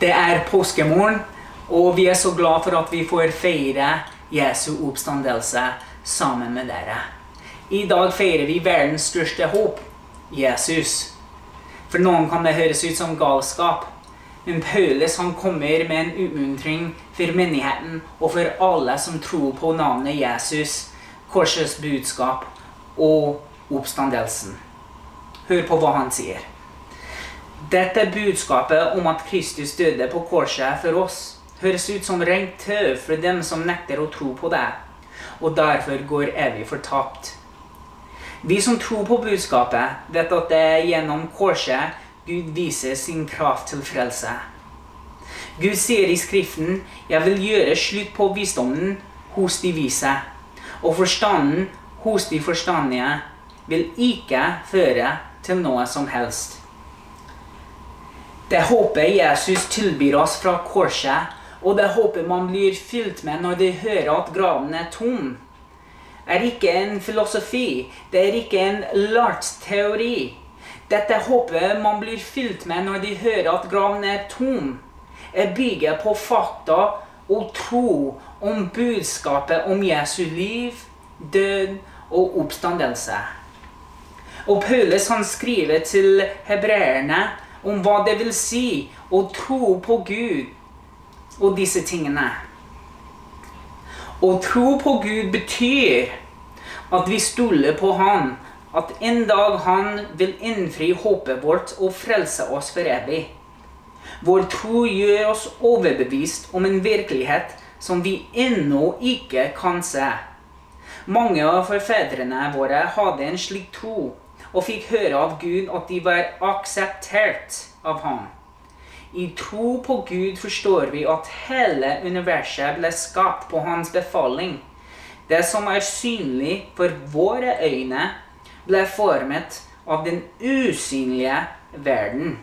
Det er påskemorgen, og vi er så glad for at vi får feire Jesu oppstandelse sammen med dere. I dag feirer vi verdens største håp, Jesus. For noen kan det høres ut som galskap. Men Paulus han kommer med en utmuntring for menigheten og for alle som tror på navnet Jesus, korsets budskap og oppstandelsen. Hør på hva han sier. Dette budskapet om at Kristus døde på korset for oss, høres ut som rent tøv for dem som nekter å tro på det, og derfor går evig fortapt. Vi som tror på budskapet, vet at det er gjennom korset Gud viser sin kraft til frelse. Gud sier i Skriften 'Jeg vil gjøre slutt på visdommen hos de vise', og forstanden hos de forstandige vil ikke føre til noe som helst. Det håpet Jesus tilbyr oss fra korset, og det håpet man blir fylt med når de hører at graven er tom, er ikke en filosofi. Det er ikke en lartsteori. Dette håpet man blir fylt med når de hører at graven er tom, er bygget på fakta og tro om budskapet om Jesu liv, død og oppstandelse. Og Paulus han skriver til hebreerne om hva det vil si å tro på Gud og disse tingene. Å tro på Gud betyr at vi stoler på Han, at en dag Han vil innfri håpet vårt og frelse oss for evig. Vår tro gjør oss overbevist om en virkelighet som vi ennå ikke kan se. Mange av forfedrene våre hadde en slik tro og fikk høre av Gud at de var akseptert av ham. I tro på Gud forstår vi at hele universet ble skapt på hans befaling. Det som er synlig for våre øyne, ble formet av den usynlige verden.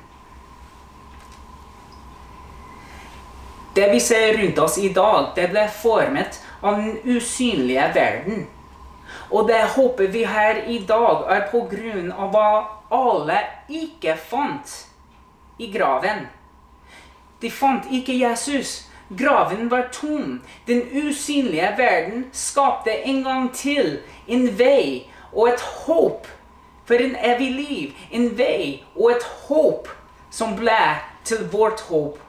Det vi ser rundt oss i dag, det ble formet av den usynlige verden. Og det håpet vi har i dag, er på grunn av hva alle ikke fant i graven. De fant ikke Jesus. Graven var tom. Den usynlige verden skapte en gang til en vei og et håp for en evig liv. En vei og et håp som ble til vårt håp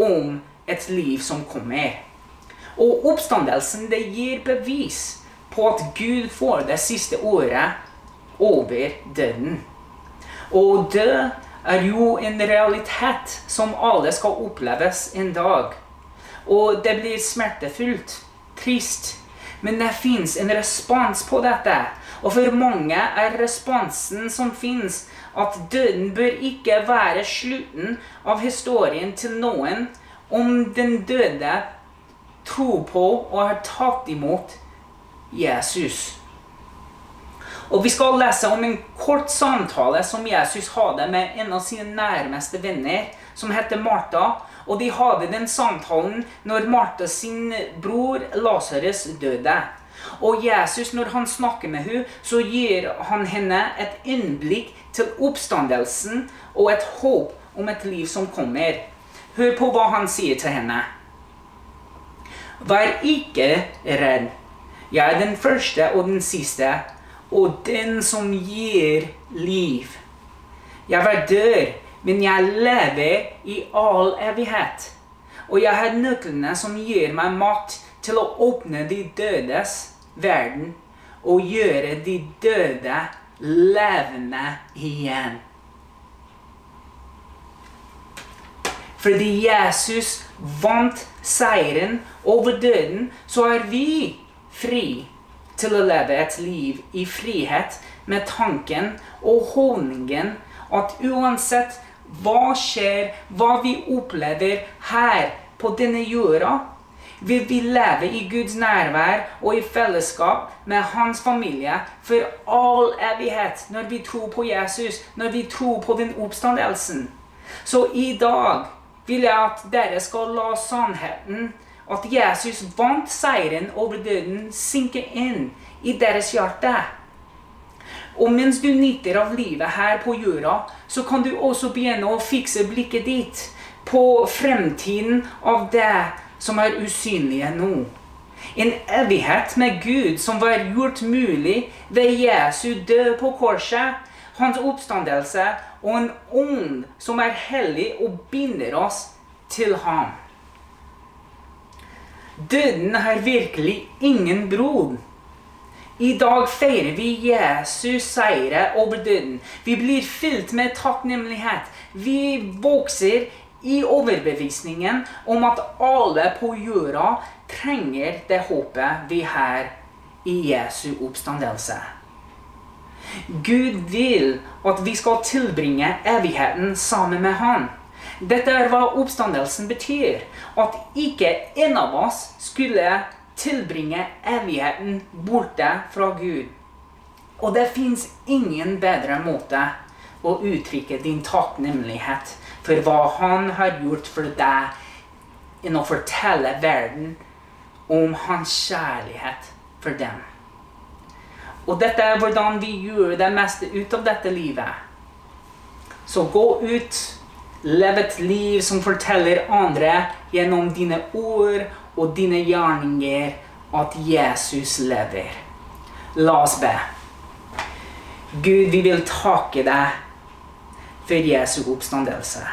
om et liv som kommer. Og oppstandelsen det gir bevis på at Gud får det siste året over døden. Og død er jo en realitet som alle skal oppleves en dag. Og det blir smertefullt, trist. Men det fins en respons på dette. Og for mange er responsen som fins, at døden bør ikke være slutten av historien til noen om den døde tror på og har tatt imot Jesus. Og Vi skal lese om en kort samtale som Jesus hadde med en av sine nærmeste venner, som heter Martha. Og de hadde den samtalen når Martha sin bror Lasarus døde. Og Jesus, når han snakker med henne, så gir han henne et innblikk til oppstandelsen og et håp om et liv som kommer. Hør på hva han sier til henne. Vær ikke redd. Jeg er den første og den siste, og den som gir liv. Jeg var død, men jeg lever i all evighet. Og jeg har nøklene som gir meg makt til å åpne de dødes verden og gjøre de døde levende igjen. Fordi Jesus vant seieren over døden, så er vi fri til å leve et liv i frihet med tanken og holdningen at uansett hva skjer, hva vi opplever her på denne jorda, vil vi leve i Guds nærvær og i fellesskap med hans familie for all evighet når vi tror på Jesus, når vi tror på den oppstandelsen. Så i dag vil jeg at dere skal la sannheten at Jesus vant seieren over døden, synke inn i deres hjerte. Og mens du nyter av livet her på jorda, så kan du også begynne å fikse blikket ditt på fremtiden av det som er usynlige nå. En evighet med Gud som var gjort mulig ved Jesu død på korset, hans oppstandelse og en ånd som er hellig og binder oss til ham. Døden har virkelig ingen brod. I dag feirer vi Jesus seire over døden. Vi blir fylt med takknemlighet. Vi vokser i overbevisningen om at alle på jorda trenger det håpet vi har i Jesu oppstandelse. Gud vil at vi skal tilbringe evigheten sammen med Han. Dette er hva oppstandelsen betyr. At ikke en av oss skulle tilbringe evigheten borte fra Gud. Og det fins ingen bedre måte å uttrykke din takknemlighet for hva Han har gjort for deg, enn å fortelle verden om hans kjærlighet for dem. Og dette er hvordan vi gjør det meste ut av dette livet. Så gå ut, lev et liv som forteller andre gjennom dine ord og dine gjerninger at Jesus lever. La oss be. Gud, vi vil takke deg for Jesu oppstandelse.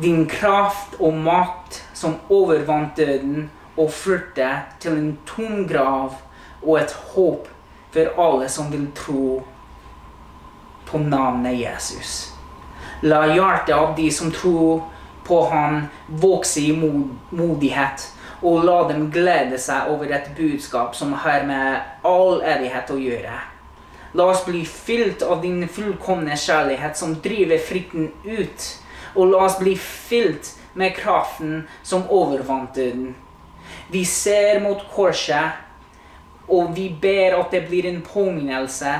Din kraft og makt som overvant døden og førte til en tom grav og et håp for alle som vil tro på navnet Jesus. La hjertet av de som tror på Han, vokse i modighet, og la dem glede seg over et budskap som har med all evighet å gjøre. La oss bli fylt av din fullkomne kjærlighet som driver frykten ut, og la oss bli fylt med kraften som overvant døden. Vi ser mot korset, og vi ber at det blir en påminnelse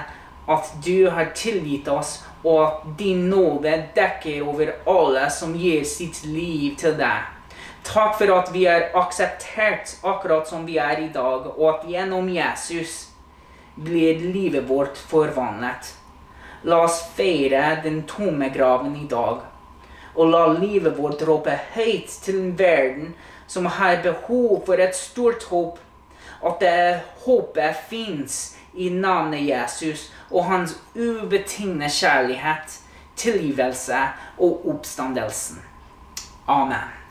at du har tilgitt oss, og at din nåde dekker over alle som gir sitt liv til deg. Takk for at vi er akseptert akkurat som vi er i dag, og at gjennom Jesus blir livet vårt forvandlet. La oss feire den tomme graven i dag, og la livet vårt rope høyt til en verden som har behov for et stort håp, at det håpet fins i navnet Jesus og hans ubetingede kjærlighet, tilgivelse og oppstandelsen. Amen.